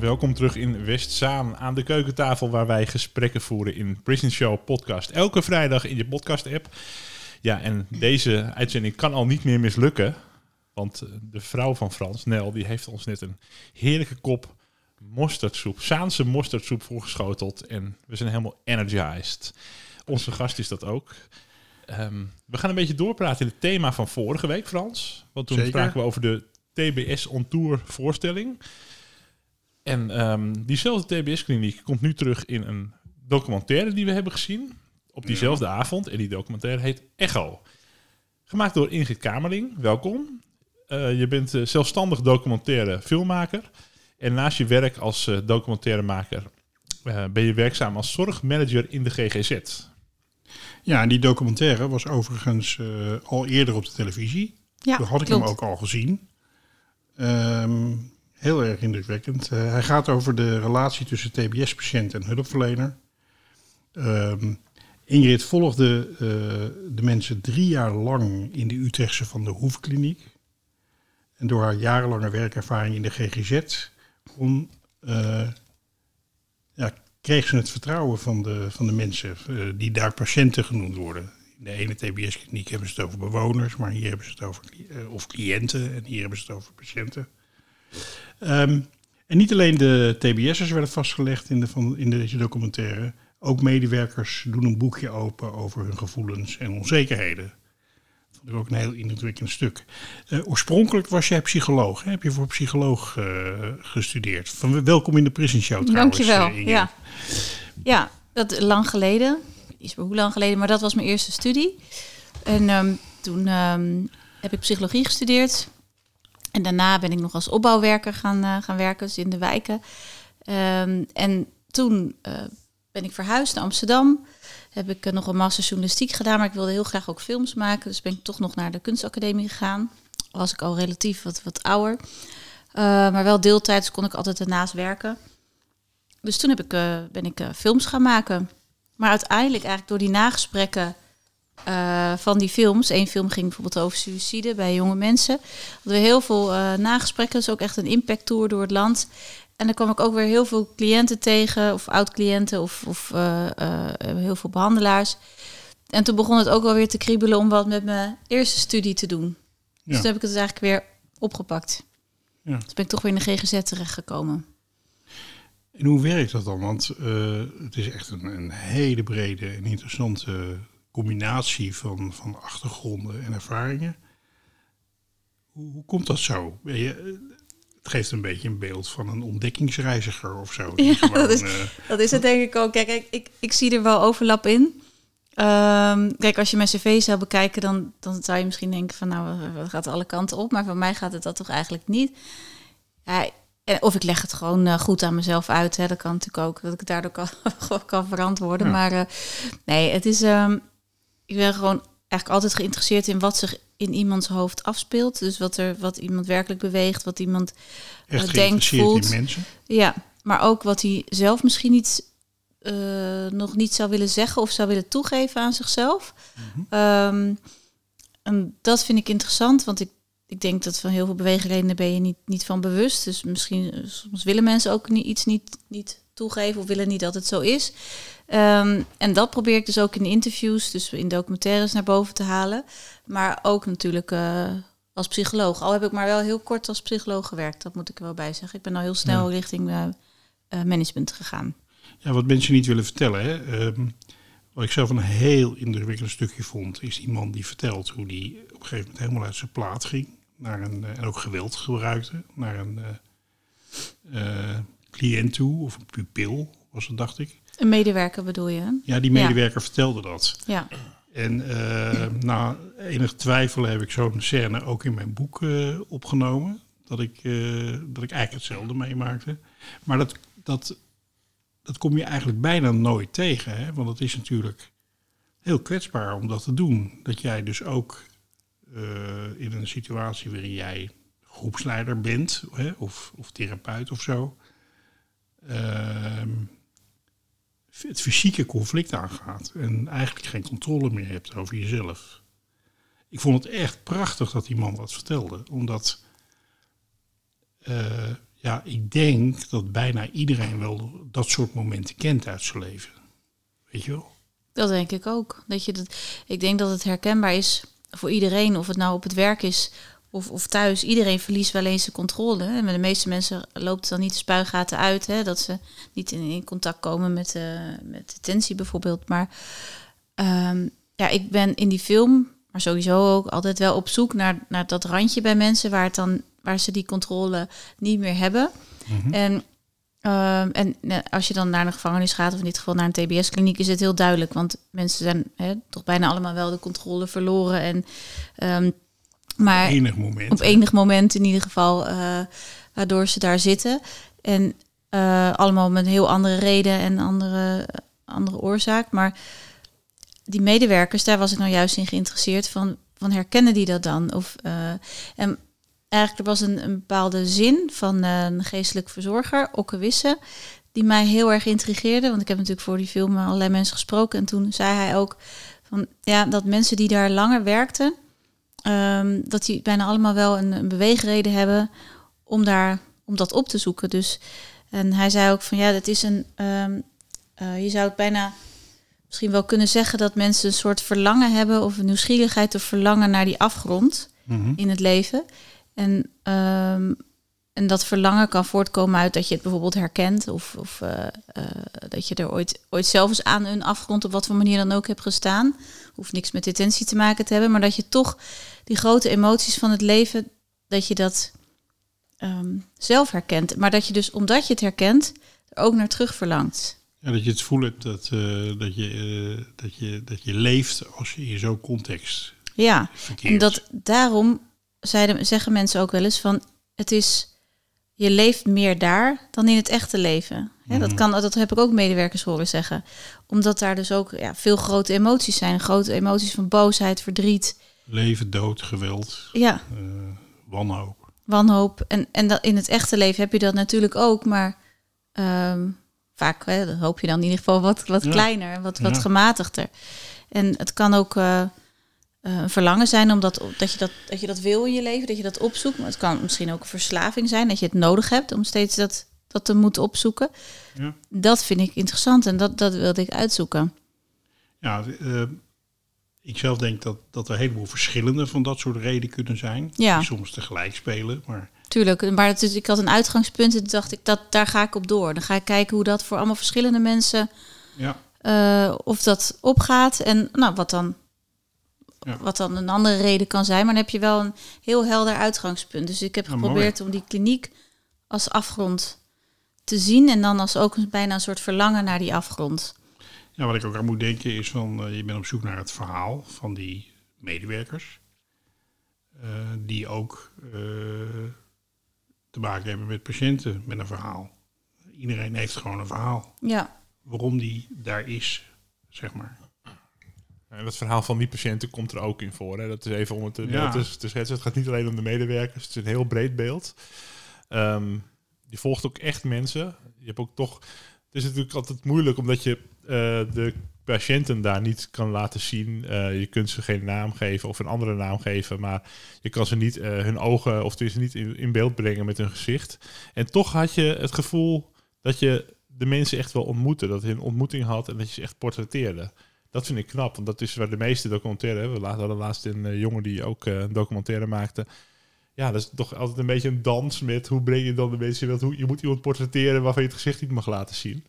Welkom terug in Westzaan aan de keukentafel waar wij gesprekken voeren in Prison Show podcast. Elke vrijdag in je podcast app. Ja, en deze uitzending kan al niet meer mislukken. Want eh, de vrouw van Frans, Nel, die heeft ons net een heerlijke kop mosterdsoep, Zaanse mosterdsoep voorgeschoteld. En we zijn helemaal energized. Onze gast is dat ook. Ehm, we gaan een beetje doorpraten in het thema van vorige week, Frans. Want toen Zeker. spraken we over de TBS on Tour voorstelling. En ehm, diezelfde TBS-kliniek komt nu terug in een documentaire die we hebben gezien. Op diezelfde avond. En die documentaire heet Echo. Gemaakt door Ingrid Kamerling. Welkom. Eh, je bent eh, zelfstandig documentaire filmmaker. En naast je werk als eh, documentairemaker eh, ben je werkzaam als zorgmanager in de GGZ. Ja, en die documentaire was overigens eh, al eerder op de televisie. Ja, Toen had ik klopt. hem ook al gezien. Ehm, heel erg indrukwekkend. Eh, hij gaat over de relatie tussen TBS-patiënt en hulpverlener. Ehm, Ingrid volgde eh, de mensen drie jaar lang in de Utrechtse Van de Hoefkliniek. En door haar jarenlange werkervaring in de GGZ eh, ja, kreeg ze het vertrouwen van de, van de mensen die daar patiënten genoemd worden. In de ene TBS-kliniek hebben ze het over bewoners, maar hier hebben ze het over of cliënten en hier hebben ze het over patiënten. Ehm, en niet alleen de TBS'ers werden vastgelegd in, de, van, in deze documentaire, ook medewerkers doen een boekje open over hun gevoelens en onzekerheden. Vond ik ook een heel indrukwekkend stuk. Eh, oorspronkelijk was jij psycholoog. Hè? Heb je voor psycholoog eh, gestudeerd? Van, welkom in de Prison Show trouwens. Dankjewel. Ingrid. ja. ja, dat lang geleden. Is hoe lang geleden, maar dat was mijn eerste studie. En ehm, toen ehm, heb ik psychologie gestudeerd. En daarna ben ik nog als opbouwwerker gaan, eh, gaan werken, dus in de wijken. Ehm, en toen eh, ben ik verhuisd naar Amsterdam. Heb ik eh, nog een master journalistiek gedaan, maar ik wilde heel graag ook films maken. Dus ben ik toch nog naar de kunstacademie gegaan. Was ik al relatief wat, wat ouder. Maar wel deeltijd, dus kon ik altijd ernaast werken. Dus toen heb ik, ben ik films gaan maken. Maar uiteindelijk eigenlijk door die nagesprekken eh, van die films. Eén film ging bijvoorbeeld over suïcide bij jonge mensen. Hadden we heel veel eh, nagesprekken. Dus ook echt een impact tour door het land. En dan kwam ik ook weer heel veel cliënten tegen. Of oud-cliënten of, of eh, heel veel behandelaars. En toen begon het ook alweer te kriebelen om wat met mijn eerste studie te doen. Dus toen heb ik het eigenlijk weer opgepakt. Ja. Dus ben ik toch weer in de GGZ terechtgekomen. En hoe werkt dat dan? Want het is echt een, een hele brede en interessante combinatie van, van achtergronden en ervaringen. Hoe, hoe komt dat zo? Ben je, het geeft een beetje een beeld van een ontdekkingsreiziger of zo. Ja, gewoon, dat is- eh, Dat is het denk ik ook. Kijk, ik, ik, ik zie er wel overlap in. Ehm, kijk, als je mijn cv zou bekijken, dan, dan zou je misschien denken van nou, wat gaat alle kanten op. Maar voor mij gaat het dat toch eigenlijk niet. Ja, of ik leg het gewoon eh, goed aan mezelf uit. Hè. Dat kan natuurlijk ook, dat ik het daardoor kan, kan verantwoorden. Ja. Maar eh, nee, het is... ehm, ik ben gewoon eigenlijk altijd geïnteresseerd in wat zich in iemands hoofd afspeelt. Dus wat, er, wat iemand werkelijk beweegt, wat iemand echt denkt, voelt. in mensen. ja, maar ook wat hij zelf misschien niet, eh, nog niet zou willen zeggen of zou willen toegeven aan zichzelf. Ehm, en dat vind ik interessant, want ik, ik denk dat van heel veel beweegredenen ben je niet, niet van bewust. Dus misschien eh, soms willen mensen ook niet, iets niet, niet toegeven of willen niet dat het zo is. Ehm, en dat probeer ik dus ook in interviews, dus in documentaires naar boven te halen. Maar ook natuurlijk eh, als psycholoog. Al heb ik maar wel heel kort als psycholoog gewerkt, dat moet ik er wel bij zeggen. Ik ben al heel snel richting eh, eh, management gegaan. Ja, wat mensen niet willen vertellen. Hè? Ehm, Wat ik zelf een heel indrukwekkend stukje vond, is die man die vertelt hoe die op een gegeven moment helemaal uit zijn plaat ging. Naar een, en ook geweld gebruikte. Naar een cliënt toe, of een pupil was het, dacht ik. Een medewerker bedoel je? Ja, die medewerker vertelde dat. Ja. En eh, na enig twijfel heb ik zo'n scène ook in mijn boek eh, opgenomen. Dat ik, eh, dat ik eigenlijk hetzelfde meemaakte. Maar dat, dat, dat kom je eigenlijk bijna nooit tegen. Hè? Want het is natuurlijk heel kwetsbaar om dat te doen. Dat jij dus ook in een situatie waarin jij groepsleider bent, hè? Of, of therapeut of zo. ehm, het fysieke conflict aangaat en eigenlijk geen controle meer hebt over jezelf. Ik vond het echt prachtig dat die man dat vertelde, omdat eh, ja, ik denk dat bijna iedereen wel dat soort momenten kent uit zijn leven. Weet je wel? Dat denk ik ook. Dat je dat, ik denk dat het herkenbaar is voor iedereen, of het nou op het werk is of, of thuis. Iedereen verliest wel eens de controle. En bij de meeste mensen loopt dan niet de spuigaten uit, hè, dat ze niet in, in contact komen met, eh met detentie bijvoorbeeld. Maar ehm, ja, ik ben in die film, maar sowieso ook altijd wel op zoek naar, naar dat randje bij mensen waar, het dan, waar ze die controle niet meer hebben. En Ehm, en als je dan naar een gevangenis gaat, of in dit geval naar een TBS-kliniek, is het heel duidelijk. Want mensen zijn hè, toch bijna allemaal wel de controle verloren. En, ehm, maar Enig moment. op enig moment in ieder geval, eh, waardoor ze daar zitten. En eh, allemaal met een heel andere reden en andere, andere oorzaak. Maar die medewerkers, daar was ik nou juist in geïnteresseerd. Van, van herkennen die dat dan? Of, eh, en eigenlijk er was een, een bepaalde zin van een geestelijk verzorger, Okke Wisse, die mij heel erg intrigeerde. Want ik heb natuurlijk voor die film met allerlei mensen gesproken. En toen zei hij ook van, ja, dat mensen die daar langer werkten, ehm, dat die bijna allemaal wel een, een beweegreden hebben om, daar, om dat op te zoeken. Dus, en hij zei ook van, ja, dat is een, ehm, eh, je zou het bijna misschien wel kunnen zeggen dat mensen een soort verlangen hebben of een nieuwsgierigheid of verlangen naar die afgrond Mhm. in het leven. En, ehm, en dat verlangen kan voortkomen uit dat je het bijvoorbeeld herkent of, of eh, eh, dat je er ooit, ooit zelf eens aan een afgrond op wat voor manier dan ook hebt gestaan. Hoeft niks met detentie te maken te hebben, maar dat je toch die grote emoties van het leven, dat je dat ehm, zelf herkent. Maar dat je dus, omdat je het herkent, er ook naar terug verlangt. Ja, dat je het gevoel hebt dat, eh, dat, je, dat, je, dat je leeft als je in zo'n context Ja, verkeert. En dat daarom zeiden, zeggen mensen ook wel eens van het is je leeft meer daar dan in het echte leven. Hè, dat, kan, dat heb ik ook medewerkers horen zeggen. Omdat daar dus ook ja, veel grote emoties zijn. Grote emoties van boosheid, verdriet, Leven, dood, geweld, ja, eh, wanhoop. wanhoop. En, en dat, in het echte leven heb je dat natuurlijk ook, maar ehm, vaak hè, hoop je dan in ieder geval wat, wat Ja. kleiner, wat, wat Ja. gematigder. En het kan ook eh, eh, een verlangen zijn omdat dat je dat, dat je dat wil in je leven, dat je dat opzoekt. Maar het kan misschien ook een verslaving zijn, dat je het nodig hebt om steeds dat, dat te moeten opzoeken. Ja. Dat vind ik interessant en dat, dat wilde ik uitzoeken. Ja, eh, ik zelf denk dat, dat er een heleboel verschillende van dat soort redenen kunnen zijn. Ja. Die soms tegelijk spelen. Maar Tuurlijk, maar het is, ik had een uitgangspunt en dacht ik, dat, daar ga ik op door. Dan ga ik kijken hoe dat voor allemaal verschillende mensen ja, eh, of dat opgaat en nou, wat, dan, Ja. wat dan een andere reden kan zijn. Maar dan heb je wel een heel helder uitgangspunt. Dus ik heb Ja, geprobeerd om die kliniek als afgrond te zien en dan als ook bijna een soort verlangen naar die afgrond. ja, wat ik ook aan moet denken is van, eh, je bent op zoek naar het verhaal van die medewerkers. eh, die ook eh, te maken hebben met patiënten met een verhaal. Iedereen heeft gewoon een verhaal. Ja, Waarom die daar is, zeg maar. En dat verhaal van die patiënten komt er ook in voor. Hè? Dat is even om het te, Ja. te, te schetsen. Het gaat niet alleen om de medewerkers. Het is een heel breed beeld. Ehm, je volgt ook echt mensen. Je hebt ook toch... Het is natuurlijk altijd moeilijk omdat je eh, de patiënten daar niet kan laten zien. Eh, je kunt ze geen naam geven of een andere naam geven. Maar je kan ze niet eh, hun ogen of het niet in, in beeld brengen met hun gezicht. En toch had je het gevoel dat je de mensen echt wel ontmoette. Dat je een ontmoeting had en dat je ze echt portretteerde. Dat vind ik knap, want dat is waar de meeste documentaire... hè, We hadden laatst een eh, jongen die ook eh, een documentaire maakte. Ja, dat is toch altijd een beetje een dans met... hoe breng je dan de mensen in? Hoe, je moet iemand portretteren waarvan je het gezicht niet mag laten zien.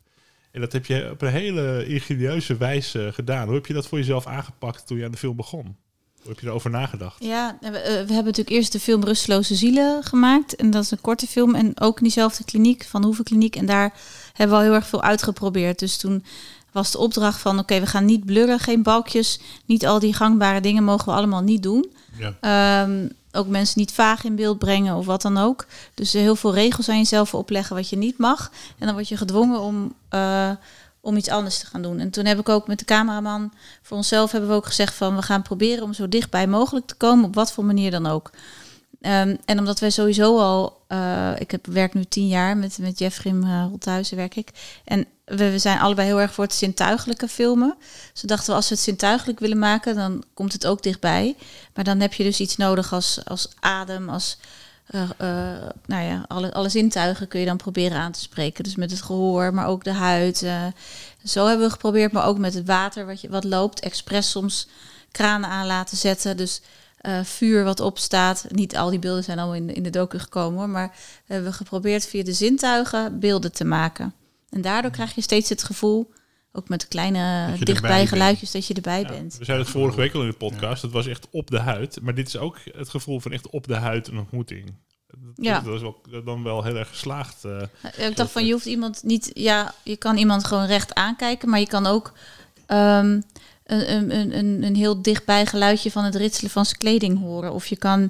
En dat heb je op een hele ingenieuze wijze gedaan. Hoe heb je dat voor jezelf aangepakt toen je aan de film begon? Hoe heb je erover nagedacht? Ja, we, eh, hebben natuurlijk eerst de film Rusteloze Zielen gemaakt. En dat is een korte film. En ook in diezelfde kliniek, Van de Hoeven Kliniek. En daar hebben we al heel erg veel uitgeprobeerd. Dus toen was de opdracht van... oké, we gaan niet blurren, geen balkjes. Niet al die gangbare dingen mogen we allemaal niet doen. Ja. Ehm, ook mensen niet vaag in beeld brengen of wat dan ook. Dus heel veel regels aan jezelf opleggen wat je niet mag. En dan word je gedwongen om, eh, om iets anders te gaan doen. En toen heb ik ook met de cameraman voor onszelf hebben we ook gezegd van we gaan proberen om zo dichtbij mogelijk te komen, op wat voor manier dan ook. Ehm, en omdat wij sowieso al, eh, ik heb, werk nu tien jaar met, met Jeffrey uh, Rothuizen werk ik. En we, zijn allebei heel erg voor het zintuigelijke filmen. Dus dachten we, als we het zintuigelijk willen maken, dan komt het ook dichtbij. Maar dan heb je dus iets nodig als, als adem, als uh, nou ja, alle, alle zintuigen kun je dan proberen aan te spreken. Dus met het gehoor, maar ook de huid. Zo hebben we geprobeerd, maar ook met het water wat, je, wat loopt. Expres soms kranen aan laten zetten. Dus vuur wat opstaat. Niet al die beelden zijn allemaal in de, in de docu gekomen hoor. Maar we hebben geprobeerd via de zintuigen beelden te maken. En daardoor krijg je steeds het gevoel, ook met kleine dichtbij geluidjes, dat je erbij ja, bent. We zeiden het vorige week al in de podcast, het was echt op de huid. Maar dit is ook het gevoel van echt op de huid een ontmoeting. Dat, ja. dat is wel, dan wel heel erg geslaagd. Uh, ik dacht van, je hoeft iemand niet... Ja, je kan iemand gewoon recht aankijken, maar je kan ook... Um, een, een, een, een heel dichtbij geluidje van het ritselen van zijn kleding horen. Of je kan uh,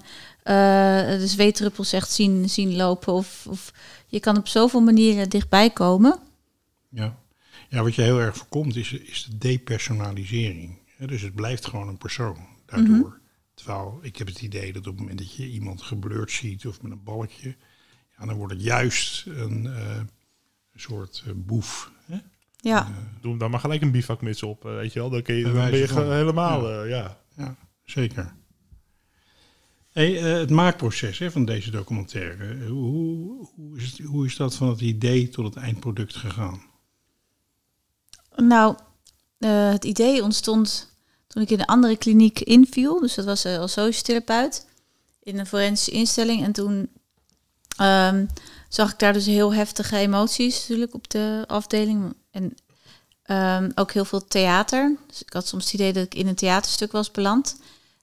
de zweetdruppels echt zien, zien lopen. Of, of je kan op zoveel manieren dichtbij komen. Ja. ja, wat je heel erg voorkomt is, is de depersonalisering. Dus het blijft gewoon een persoon daardoor. Mm -hmm. Terwijl ik heb het idee dat op het moment dat je iemand geblurred ziet of met een balkje, ja, dan wordt het juist een, uh, een soort uh, boef. Hè? Ja. Uh, Doe dan maar gelijk een bivakmuts op, weet je wel. Dan, kun je, dan ben je van, helemaal, ja. ja. ja. zeker. Hey, het maakproces hè, van deze documentaire, hoe, hoe, is het, hoe is dat van het idee tot het eindproduct gegaan? Nou, het idee ontstond toen ik in een andere kliniek inviel. Dus dat was als sociotherapeut in een forensische instelling. En toen um, zag ik daar dus heel heftige emoties natuurlijk op de afdeling. En um, ook heel veel theater. Dus ik had soms het idee dat ik in een theaterstuk was beland.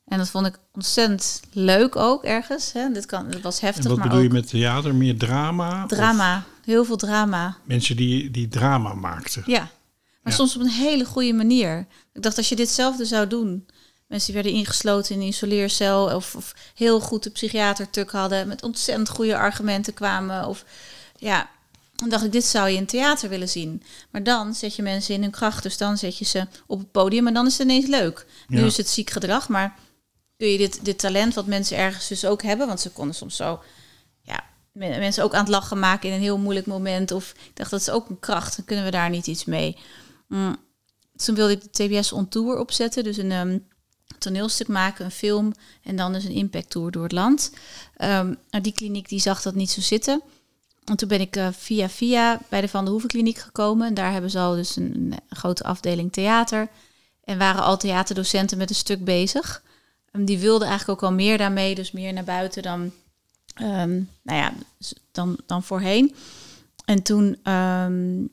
En dat vond ik ontzettend leuk ook ergens. Hè. Dit kan, dat was heftig. En wat maar bedoel ook je met theater? Meer drama? Drama, heel veel drama. Mensen die, die drama maakten. Ja, maar ja. soms op een hele goede manier. Ik dacht, als je ditzelfde zou doen. Mensen die werden ingesloten in een isoleercel. Of, of heel goed de psychiater-tuk hadden. Met ontzettend goede argumenten kwamen. Of ja, dan dacht ik, dit zou je in theater willen zien. Maar dan zet je mensen in hun kracht. Dus dan zet je ze op het podium. En dan is het ineens leuk. Nu Ja. is het ziek gedrag. Maar kun je dit, dit talent wat mensen ergens dus ook hebben. Want ze konden soms zo ja, men- mensen ook aan het lachen maken in een heel moeilijk moment. Of ik dacht, dat is ook een kracht. Dan kunnen we daar niet iets mee. Mm. Toen wilde ik de TBS on tour opzetten. Dus een ehm, toneelstuk maken, een film. En dan dus een impact tour door het land. Nou, die kliniek die zag dat niet zo zitten. En toen ben ik eh, via via bij de Van der Hoeven kliniek gekomen. En daar hebben ze al dus een, grote afdeling theater. En waren al theaterdocenten met een stuk bezig. En die wilden eigenlijk ook al meer daarmee. Dus meer naar buiten dan, ehm, nou ja, s- dan, dan voorheen. En toen ehm,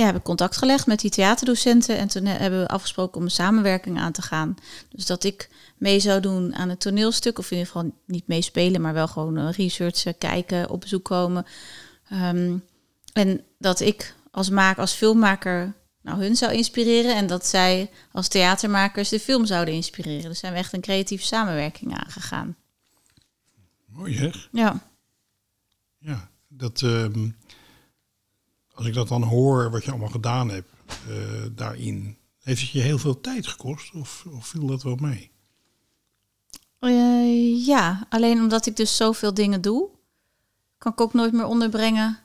ja, heb ik contact gelegd met die theaterdocenten. En toen he- hebben we afgesproken om een samenwerking aan te gaan. Dus dat ik mee zou doen aan het toneelstuk. Of in ieder geval niet meespelen, maar wel gewoon eh, researchen, kijken, op bezoek komen. Ehm, en dat ik als maak, als filmmaker nou, hun zou inspireren. En dat zij als theatermakers de film zouden inspireren. Dus zijn we echt een creatieve samenwerking aangegaan. Mooi zeg. Ja. Ja, dat, ehm, als ik dat dan hoor, wat je allemaal gedaan hebt eh, daarin, heeft het je heel veel tijd gekost of, of viel dat wel mee? Eh, ja, alleen omdat ik dus zoveel dingen doe, kan ik ook nooit meer onderbrengen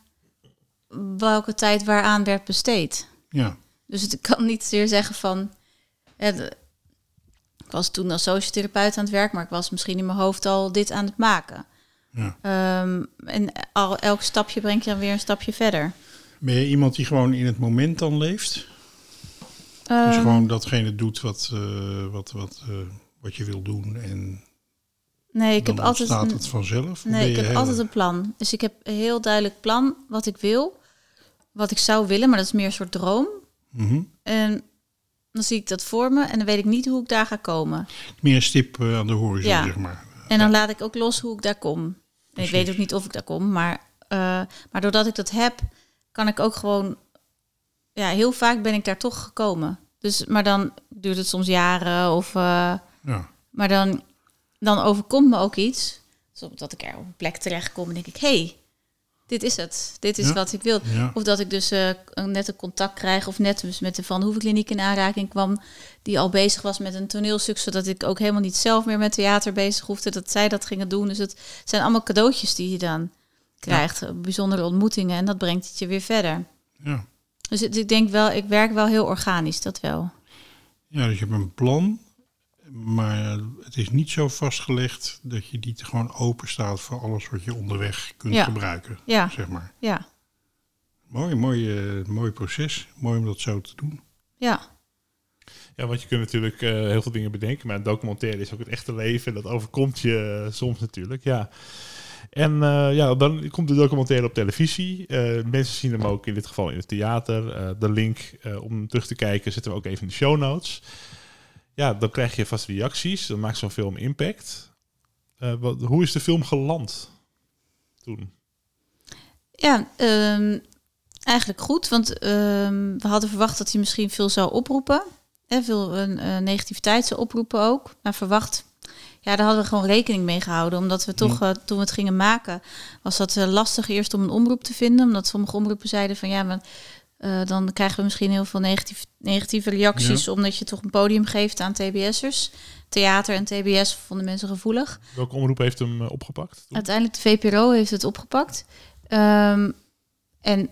welke tijd waaraan werd besteed. Ja, Dus het- ik kan niet zeer zeggen van. ik was toen als sociotherapeut aan het werk, maar ik was misschien in mijn hoofd al dit aan het maken. ja. Ehm, en al, elk stapje brengt je dan weer een stapje verder. Ben je iemand die gewoon in het moment dan leeft? dus Ehm, gewoon datgene doet wat, eh, wat, wat, eh, wat je wil doen en nee, ik heb altijd. een- het vanzelf? Nee, ik heb altijd een plan. Dus ik heb een heel duidelijk plan wat ik wil. wat ik zou willen, maar dat is meer een soort droom. Mhm. En dan zie ik dat voor me en dan weet ik niet hoe ik daar ga komen. Meer een stip eh, aan de horizon, Ja. zeg maar. En dan laat ik ook los hoe ik daar kom. En ik weet ook niet of ik daar kom, maar, maar doordat ik dat heb, kan ik ook gewoon... Ja, heel vaak ben ik daar toch gekomen. Dus, maar dan duurt het soms jaren of... eh, Ja. maar dan, dan overkomt me ook iets. Zodat ik er op een plek terecht kom en denk ik... hey, dit is het. Dit is Ja. wat ik wil. Ja. Of dat ik dus een- net een contact krijg... of net dus met de Van Hoevenkliniek in aanraking kwam... die al bezig was met een toneelstuk... zodat ik ook helemaal niet zelf meer met theater bezig hoefde... dat zij dat gingen doen. Dus het zijn allemaal cadeautjes die je dan krijgt. Bijzondere ontmoetingen. En dat brengt het je weer verder. Ja. Dus het- ik denk wel, ik werk wel heel organisch, dat wel. ja, dus je hebt een plan, maar het is niet zo vastgelegd dat je niet gewoon open staat voor alles wat je onderweg kunt Ja. gebruiken, Ja, zeg maar. ja, Mooi, mooi, eh, mooi proces. Mooi om dat zo te doen. ja. Ja, want je kunt natuurlijk eh, heel veel dingen bedenken, maar een documentaire is ook het echte leven. Dat overkomt je eh, soms natuurlijk, ja. En eh, ja, dan komt de documentaire op televisie. Eh, mensen zien hem ook in dit geval in het theater. Eh, de link om terug te kijken zetten we ook even in de show notes. Ja, dan krijg je vast reacties. Dan maakt zo'n film impact. Wat, hoe is de film geland toen? Ja, ehm, eigenlijk goed. Want ehm, we hadden verwacht dat hij misschien veel zou oproepen. Hè, veel negativiteit zou oproepen ook. Maar verwacht, ja, daar hadden we gewoon rekening mee gehouden. Omdat we toch, eh, toen we het gingen maken, was dat eh, lastig eerst om een omroep te vinden. Omdat sommige omroepen zeiden van ja, maar, eh, dan krijgen we misschien heel veel negatief, negatieve reacties. Omdat je toch een podium geeft aan TBS'ers. Theater en TBS vonden mensen gevoelig. Welke omroep heeft hem opgepakt? toen? Uiteindelijk de VPRO heeft het opgepakt. Ehm, en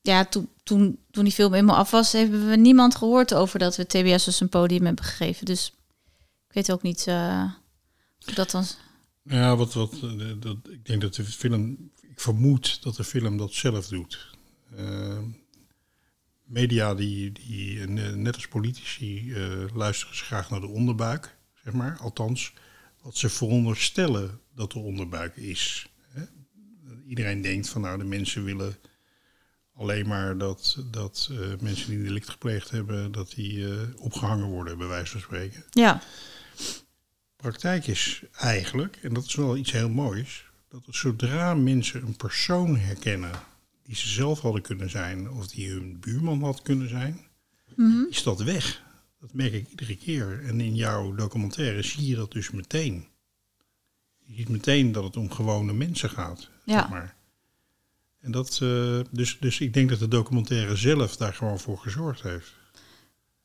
ja, toen, toen, toen die film eenmaal af was, hebben we niemand gehoord over dat we TBS dus een podium hebben gegeven. Dus ik weet ook niet dat dan. Ja, wat, wat, eh, dat, ik denk dat de film, ik vermoed dat de film dat zelf doet. Eh, media, die, die eh, net als politici, eh, luisteren ze graag naar de onderbuik, zeg maar. Althans, wat ze veronderstellen dat de onderbuik is. Hè? Iedereen denkt van, nou, de mensen willen alleen maar dat, dat mensen die een delict gepleegd hebben, dat die eh, opgehangen worden, bij wijze van spreken Ja, praktijk is eigenlijk, en dat is wel iets heel moois, dat zodra mensen een persoon herkennen die ze zelf hadden kunnen zijn of die hun buurman had kunnen zijn, is dat weg. Dat merk ik iedere keer. En in jouw documentaire zie je dat dus meteen. Je ziet meteen dat het om gewone mensen gaat. Ja. Zeg maar. En dat, eh, dus, dus ik denk dat de documentaire zelf daar gewoon voor gezorgd heeft.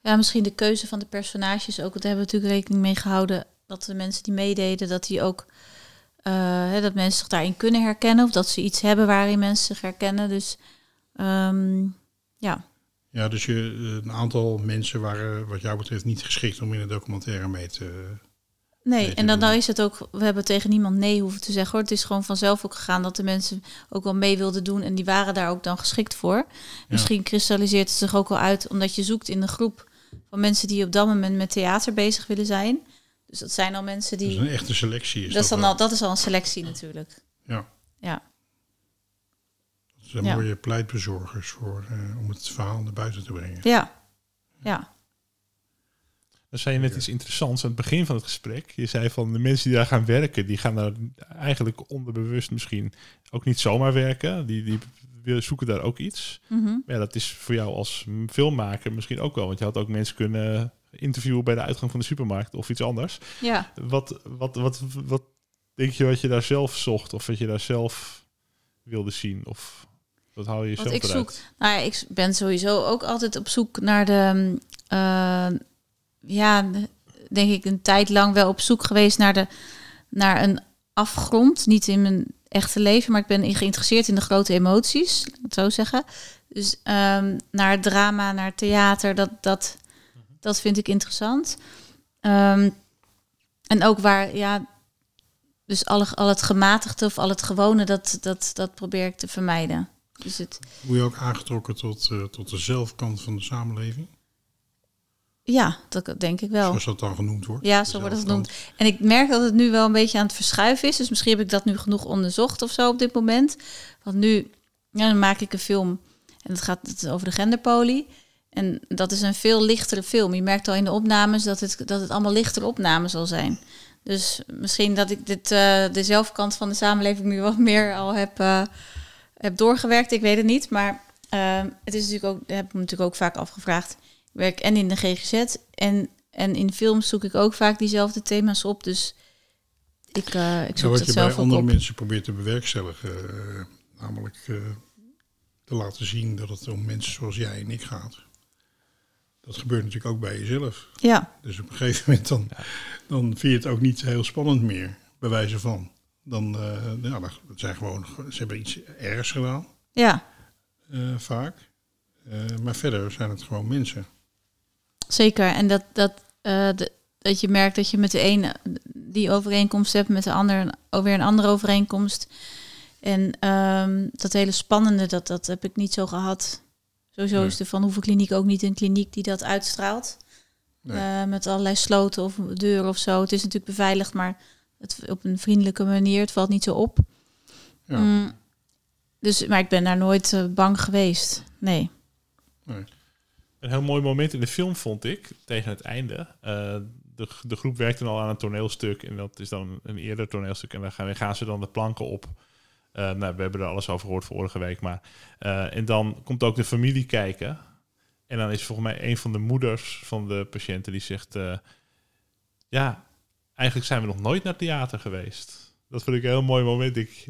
ja, misschien de keuze van de personages ook. Want daar hebben we natuurlijk rekening mee gehouden dat de mensen die meededen, dat die ook eh, hè, dat mensen zich daarin kunnen herkennen. Of dat ze iets hebben waarin mensen zich herkennen. Dus ehm, ja. Ja, dus je, eh, een aantal mensen waren wat jou betreft niet geschikt om in een documentaire mee te... Nee, Nee, en dan, dan is het ook, we hebben tegen niemand nee hoeven te zeggen hoor. Het is gewoon vanzelf ook gegaan dat de mensen ook wel mee wilden doen en die waren daar ook dan geschikt voor. Misschien kristalliseert het zich ook wel uit omdat je zoekt in de groep van mensen die op dat moment met theater bezig willen zijn. Dus dat zijn al mensen Dat is die. een echte selectie. Is Dat is, dan wel. al, dat is al een selectie natuurlijk. Ja, Ja, dat zijn Ja. mooie pleitbezorgers voor, eh, om het verhaal naar buiten te brengen. ja, ja. Dan zei je net iets interessants aan het begin van het gesprek. Je zei van de mensen die daar gaan werken, die gaan daar eigenlijk onderbewust misschien ook niet zomaar werken. Die, die willen- zoeken daar ook iets. Mhm. Maar ja, dat is voor jou als filmmaker misschien ook wel. Want je had ook mensen kunnen interviewen bij de uitgang van de supermarkt of iets anders. ja. Wat, wat, wat, wat denk je wat je daar zelf zocht? Of wat je daar zelf wilde zien? Of wat hou je Wat jezelf ik eruit? zoek. Nou ja, ik ben sowieso ook altijd op zoek naar de. eh, ja, denk ik een tijd lang wel op zoek geweest naar, de, naar een afgrond. Niet in mijn echte leven, maar ik ben geïnteresseerd in de grote emoties. Laat ik zo zeggen. Dus ehm, naar drama, naar theater, dat, dat, dat vind ik interessant. Ehm, en ook waar, ja, dus al, al het gematigde of al het gewone, dat, dat, dat probeer ik te vermijden. Dus het, Word je ook aangetrokken tot, eh, tot de zelfkant van de samenleving? ja, dat denk ik wel. Zoals dat dan genoemd wordt. Ja, zo wordt het zelfkant. genoemd. En ik merk dat het nu wel een beetje aan het verschuiven is. Dus misschien heb ik dat nu genoeg onderzocht of zo op dit moment. Want nu ja, dan maak ik een film. En het gaat over de genderpolie. En dat is een veel lichtere film. Je merkt al in de opnames dat het, dat het allemaal lichtere opnames zal zijn. Dus misschien dat ik dit, eh, de zelfkant van de samenleving nu wat meer al heb, eh, heb doorgewerkt. Ik weet het niet. Maar eh, het is natuurlijk ook, heb ik me natuurlijk ook vaak afgevraagd. Ik werk en in de GGZ en, en in films zoek ik ook vaak diezelfde thema's op. Dus ik, ik zoek wat het je bij andere op. mensen probeert te bewerkstelligen, namelijk te laten zien dat het om mensen zoals jij en ik gaat. Dat gebeurt natuurlijk ook bij jezelf. Ja, Dus op een gegeven moment dan, dan vind je het ook niet heel spannend meer, bij wijze van. Dan, eh ja, dat zijn gewoon, ze hebben iets ergs gedaan, ja, eh, vaak. Eh, maar verder zijn het gewoon mensen. zeker. En dat, dat, eh, de- dat je merkt dat je met de ene die overeenkomst hebt, met de ander een- weer een andere overeenkomst. En ehm, dat hele spannende, dat, dat heb ik niet zo gehad. Sowieso Nee. is de Van Hoeven Kliniek ook niet een kliniek die dat uitstraalt. Nee. Eh, met allerlei sloten of deuren of zo. Het is natuurlijk beveiligd, maar het, op een vriendelijke manier. Het valt niet zo op. Ja. Mm, dus, maar ik ben daar nooit eh, bang geweest. Nee. Een heel mooi moment in de film vond ik, tegen het einde. Eh, de, de groep werkte al aan een toneelstuk en dat is dan een eerder toneelstuk. En dan gaan, gaan ze dan de planken op. Eh, nou, we hebben er alles over gehoord vorige week. Maar, eh, en dan komt ook de familie kijken. En dan is volgens mij een van de moeders van de patiënten die zegt... eh, ja, eigenlijk zijn we nog nooit naar theater geweest. Dat vond ik een heel mooi moment. Ik,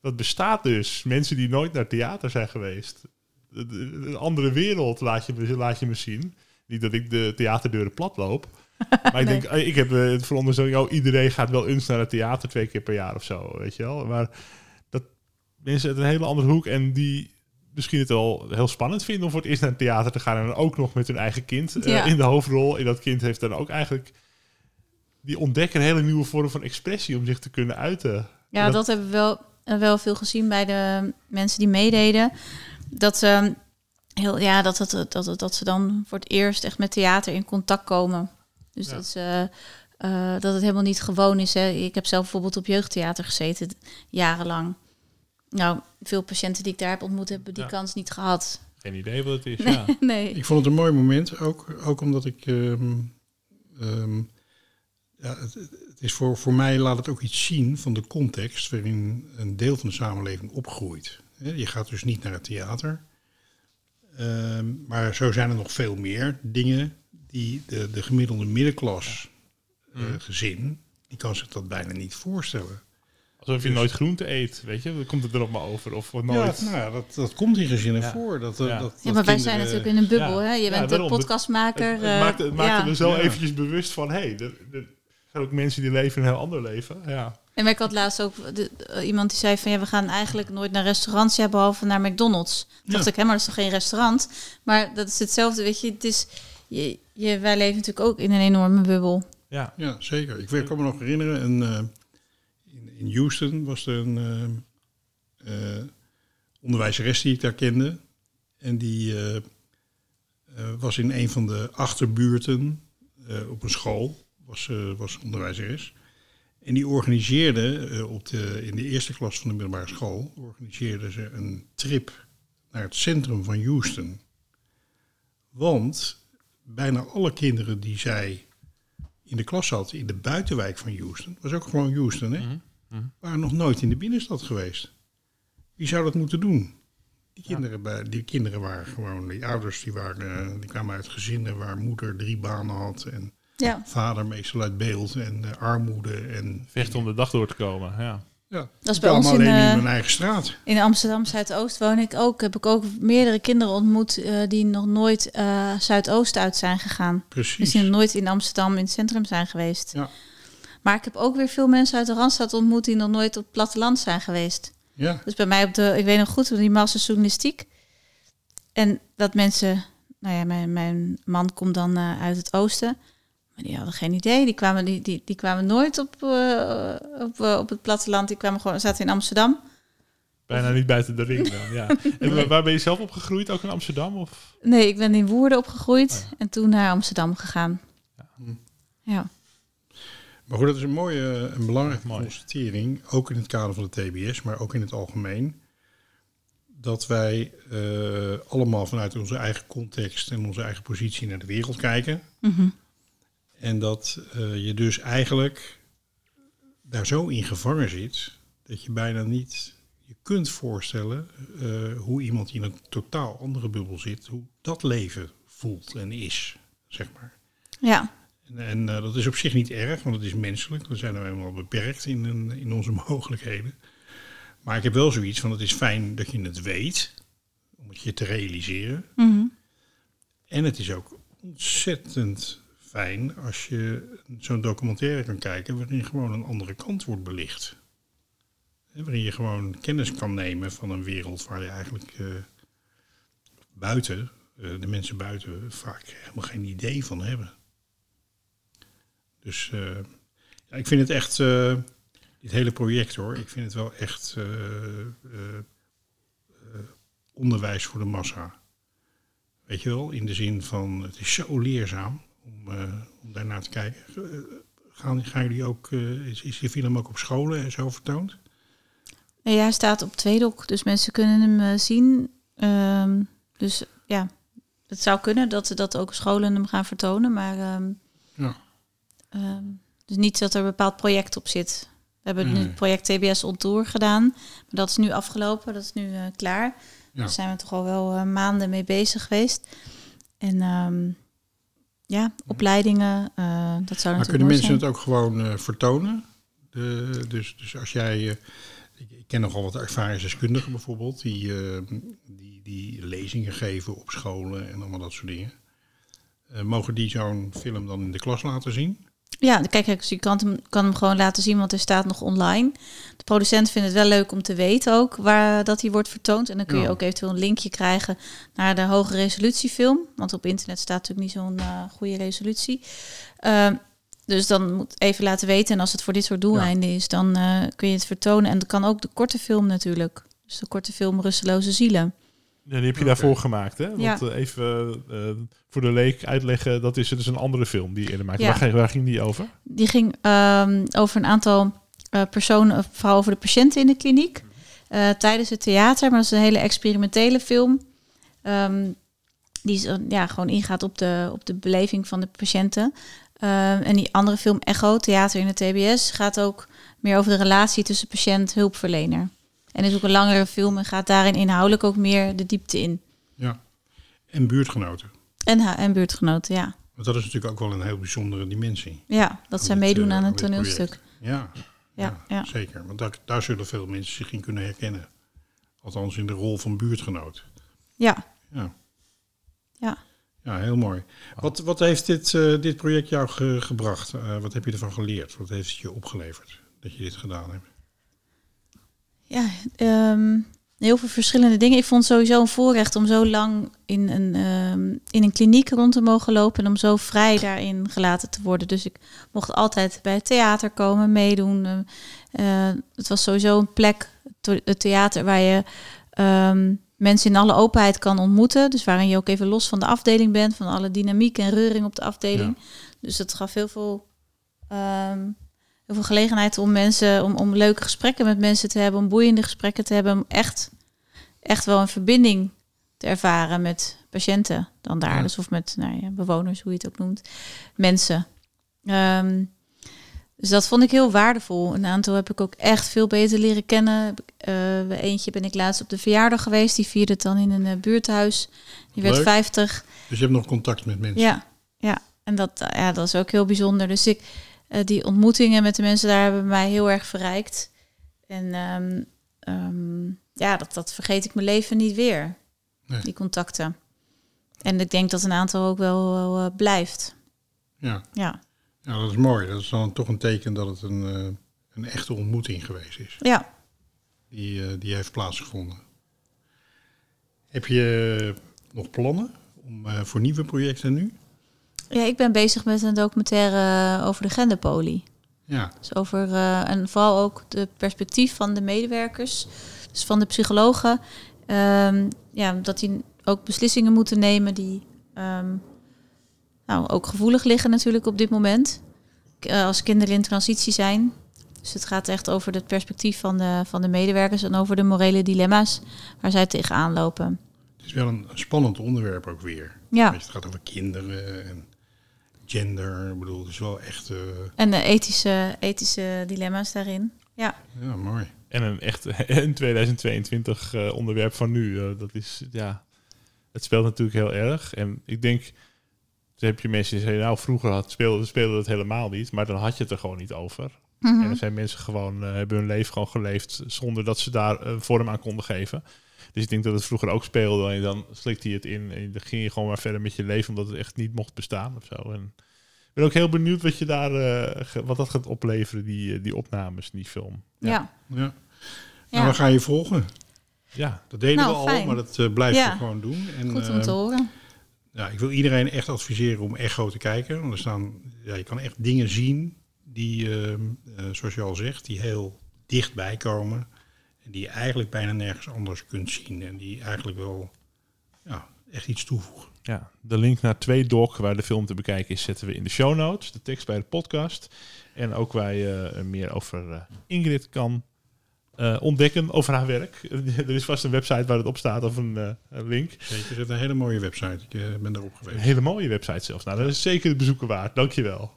dat bestaat dus. Mensen die nooit naar theater zijn geweest. Een andere wereld laat je, me, laat je me zien. Niet dat ik de theaterdeuren plat loop. Maar ik denk, ik heb het veronderstelling, oh, iedereen gaat wel eens naar het theater twee keer per jaar of zo, weet je wel. Maar mensen uit een hele andere hoek en die misschien het wel heel spannend vinden om voor het eerst naar het theater te gaan en dan ook nog met hun eigen kind eh, in de hoofdrol. En dat kind heeft dan ook eigenlijk, die ontdekken een hele nieuwe vorm van expressie om zich te kunnen uiten. Ja, Dat- dat, hebben we wel, eh, wel veel gezien bij de mensen die meededen. Dat ze, heel, ja, dat, dat, dat, dat, dat ze dan voor het eerst echt met theater in contact komen. Dus Ja. dat, ze, eh, dat het helemaal niet gewoon is. Hè. Ik heb zelf bijvoorbeeld op jeugdtheater gezeten, jarenlang. Nou, veel patiënten die ik daar heb ontmoet, hebben die Ja. kans niet gehad. Geen idee wat het is, Nee, ja. nee. Ik vond het een mooi moment, ook, ook omdat ik. ehm, ehm, ja, het, het is voor, voor mij laat het ook iets zien van de context waarin een deel van de samenleving opgroeit. Hè, Je gaat dus niet naar het theater. Ehm, maar zo zijn er nog veel meer dingen die de, de gemiddelde middenklas eh, gezin, die kan zich dat bijna niet voorstellen. Alsof je nooit groente eet, weet je. Dan komt het er nog maar over. Of wat nooit. Ja, nou ja, dat, dat komt in gezinnen Ja. voor. Dat, eh, Ja. dat, Ja, dat maar wij zijn natuurlijk in een bubbel. Ja. Hè? Je Ja, bent daarom. de podcastmaker. Het, het eh, maakt, het maakt ja. er zo Ja. eventjes bewust van... hé, hey, er, er zijn ook mensen die leven een heel ander leven. Ja. En ik had laatst ook de- de- iemand die zei van ja, we gaan eigenlijk nooit naar restaurants, ja, behalve naar McDonald's. Toen dacht Ja. ik, hè, maar dat is toch geen restaurant? Maar dat is hetzelfde, weet je. Het is, je, je, wij leven natuurlijk ook in een enorme bubbel. Ja. Ja, zeker. Ik kan me nog herinneren, een, eh, in, Houston was er een eh, onderwijzeres die ik daar kende. En die eh, was in een van de achterbuurten op een school, was, was onderwijzeres. En die organiseerde op de, in de eerste klas van de middelbare school, organiseerde ze een trip naar het centrum van Houston. Want bijna alle kinderen die zij in de klas zat in de buitenwijk van Houston, was ook gewoon Houston, hè? Mhm. Waren nog nooit in de binnenstad geweest. Wie zou dat moeten doen? Die kinderen, bij, die kinderen waren gewoon, die ouders die, waren, eh, die kwamen uit gezinnen waar moeder drie banen had en Ja, vader meestal uit beeld en eh, armoede. En, Vechten om de dag door te komen, ja. ja, dat is bij ons in, alleen in eh, hun eigen straat. in Amsterdam Zuidoost woon ik ook. Heb ik ook meerdere kinderen ontmoet eh, die nog nooit eh, Zuidoost uit zijn gegaan. Dus Precies. die nog nooit in Amsterdam in het centrum zijn geweest. Ja. Maar ik heb ook weer veel mensen uit de Randstad ontmoet die nog nooit op het platteland zijn geweest. Ja, Dus bij mij op de, ik weet nog goed, die master journalistiek. En dat mensen, nou ja, mijn, mijn man komt dan eh, uit het oosten. Maar die hadden geen idee. Die kwamen, die, die, die kwamen nooit op, eh, op, eh, op het platteland. Die kwamen gewoon, zaten in Amsterdam. Bijna niet buiten de ring dan, ja. En waar- waar ben je zelf opgegroeid? Ook in Amsterdam? Of? Nee, ik ben in Woerden opgegroeid Oh en toen naar Amsterdam gegaan. Ja. Maar goed, dat is een mooie en belangrijke Mooi. constatering, ook in het kader van de TBS, maar ook in het algemeen. dat wij eh, allemaal vanuit onze eigen context en onze eigen positie naar de wereld kijken. Mhm. En dat eh, je dus eigenlijk daar zo in gevangen zit dat je bijna niet je kunt voorstellen eh, hoe iemand die in een totaal andere bubbel zit, hoe dat leven voelt en is, zeg maar. Ja, En, eh, dat is op zich niet erg, want het is menselijk. We zijn nou eenmaal beperkt in, een- in onze mogelijkheden. Maar ik heb wel zoiets van, het is fijn dat je het weet, om het je te realiseren. Mhm. En het is ook ontzettend fijn als je zo'n documentaire kan kijken waarin gewoon een andere kant wordt belicht. Waarin je gewoon kennis kan nemen van een wereld waar je eigenlijk eh, buiten, eh, de mensen buiten, vaak helemaal geen idee van hebben. Dus eh, ja, ik vind het echt, eh, dit hele project hoor, ik vind het wel echt eh, onderwijs voor de massa. Weet je wel, in de zin van het is zo leerzaam om, om daarnaar te kijken. Gaan, gaan jullie ook, is, is die film ook op scholen en zo vertoond? Nee, hij staat op Tweedok, dus mensen kunnen hem zien. Ehm, dus ja, het zou kunnen dat ze dat ook scholen hem gaan vertonen, maar ehm, Ja. Ehm, dus niet dat er een bepaald project op zit. We hebben nu het project TBS On Tour gedaan, maar dat is nu afgelopen, dat is nu eh, klaar. Ja. Daar zijn we toch al wel eh, maanden mee bezig geweest. En ehm, ja, opleidingen, eh, dat zou Maar kunnen mensen zijn. het ook gewoon vertonen? De, dus, dus als jij, ik, ken nogal wat ervaringsdeskundigen bijvoorbeeld, die, eh, die, die lezingen geven op scholen en allemaal dat soort dingen. Mogen die zo'n film dan in de klas laten zien? Ja, kijk, kijk, dus je kan hem, kan hem gewoon laten zien, want hij staat nog online. De producent vindt het wel leuk om te weten ook waar dat hij wordt vertoond. En dan kun je Ja. ook eventueel een linkje krijgen naar de hoge resolutiefilm. Want op internet staat natuurlijk niet zo'n eh, goede resolutie. Ehm, dus dan moet even laten weten. En als het voor dit soort doeleinden is, dan eh, kun je het vertonen. En dat kan ook de korte film natuurlijk. Dus de korte film Rusteloze Zielen. Ja, die heb je daarvoor gemaakt, hè? Want Ja. eh, even eh, voor de leek uitleggen, dat is dus een andere film die je eerder maakte. Ja. Waar, ging- waar ging die over? Die ging ehm, over een aantal eh, personen, vooral over de patiënten in de kliniek. eh, tijdens het theater, maar dat is een hele experimentele film. Ehm, die zo, ja, gewoon ingaat op de, op de beleving van de patiënten. Ehm, en die andere film, Echo, Theater in de TBS, gaat ook meer over de relatie tussen patiënt en hulpverlener. En is ook een langere film en gaat daarin inhoudelijk ook meer de diepte in. Ja. En buurtgenoten. En, en buurtgenoten, ja. Want dat is natuurlijk ook wel een heel bijzondere dimensie. Ja, dat zij meedoen eh, aan het toneelstuk. Ja, Ja, ja. zeker. Want daar, daar zullen veel mensen zich in kunnen herkennen. Althans in de rol van buurtgenoot. Ja, Ja, ja. ja heel mooi. Wat, wat heeft dit, eh, dit project jou ge- gebracht? Eh, wat heb je ervan geleerd? Wat heeft het je opgeleverd dat je dit gedaan hebt? Ja, ehm, heel veel verschillende dingen. Ik vond het sowieso een voorrecht om zo lang in een, ehm, in een kliniek rond te mogen lopen en om zo vrij daarin gelaten te worden. Dus ik mocht altijd bij het theater komen, meedoen. Eh, eh, het was sowieso een plek, het theater, waar je ehm, mensen in alle openheid kan ontmoeten. Dus waarin je ook even los van de afdeling bent, van alle dynamiek en reuring op de afdeling. Dus dat gaf heel veel, ehm, heel veel gelegenheid om mensen, om, om leuke gesprekken met mensen te hebben, om boeiende gesprekken te hebben, om echt, echt wel een verbinding te ervaren met patiënten dan daar. Ja. Dus of met nou ja, bewoners, hoe je het ook noemt, mensen. Ehm, dus dat vond ik heel waardevol. Een aantal heb ik ook echt veel beter leren kennen. Bij eentje ben ik laatst op de verjaardag geweest. Die vierde het dan in een eh, buurthuis. Die werd Leuk. 50. Dus je hebt nog contact met mensen? Ja, ja. En dat, ja, dat is ook heel bijzonder. Dus ik, eh, die ontmoetingen met de mensen daar hebben mij heel erg verrijkt. En ehm, ehm, ja, dat, dat vergeet ik mijn leven niet weer. Nee. Die contacten. En ik denk dat een aantal ook wel, wel eh, blijft. Ja. Ja. ja, dat is mooi. Dat is dan toch een teken dat het een, eh, een echte ontmoeting geweest is. Ja. Die, die heeft plaatsgevonden. Heb je nog plannen om, voor nieuwe projecten nu? Ja, ik ben bezig met een documentaire over de genderpolie. Ja, Dus over, eh, en vooral ook de perspectief van de medewerkers, dus van de psychologen. Ehm, ja, dat die ook beslissingen moeten nemen die ehm, nou, ook gevoelig liggen natuurlijk op dit moment. Eh, als kinderen in transitie zijn. Dus het gaat echt over het perspectief van de, van de medewerkers en over de morele dilemma's waar zij tegenaan lopen. Het is wel een spannend onderwerp ook weer. Ja. Je, het gaat over kinderen en gender. Ik bedoel, het is wel echt... eh, En de ethische, ethische dilemma's daarin. Ja, ja, mooi. En een echt een 2022 eh, onderwerp van nu. eh, dat is, ja, het speelt natuurlijk heel erg. En ik denk, dan heb je mensen die zeggen, nou vroeger had, speelde, speelde het helemaal niet. Maar dan had je het er gewoon niet over. En dan zijn mensen gewoon, eh, hebben hun leven gewoon geleefd zonder dat ze daar een vorm aan konden geven. Dus ik denk dat het vroeger ook speelde. En dan slikte je het in en dan ging je gewoon maar verder met je leven, omdat het echt niet mocht bestaan of zo. En ik ben ook heel benieuwd wat je daar, eh, wat dat gaat opleveren, die, eh, die opnames, die film. ja. Ja. ja. Nou, we gaan je volgen. Ja, Dat deden Nou, we al, fijn. maar dat eh, blijven Ja. we gewoon doen. En, Goed om te horen. Ja, ik wil iedereen echt adviseren om Echo te kijken. Want er staan, ja, je kan echt dingen zien die, ehm, eh, zoals je al zegt, die heel dichtbij komen. En die je eigenlijk bijna nergens anders kunt zien. En die eigenlijk wel ja, echt iets toevoegen. Ja, de link naar twee doc waar de film te bekijken is, zetten we in de show notes. De tekst bij de podcast. En ook waar je eh, meer over eh, Ingrid kan eh, ontdekken over haar werk. er is vast een website waar het op staat of een, eh, een link. Zeker, het is een hele mooie website. Ik ben daarop Een geweest. hele mooie website zelfs. Nou, dat is zeker het bezoeken waard. Dankjewel.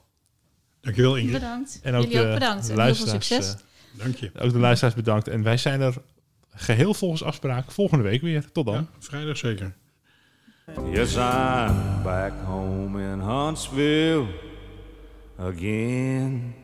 Dankjewel Ingrid. Bedankt. En ook Jullie ook de bedankt. En heel veel succes. Dank je. ook de luisteraars bedankt. En wij zijn er geheel volgens afspraak volgende week weer. Tot dan. Ja, vrijdag zeker. Yes, I'm back home in Huntsville again.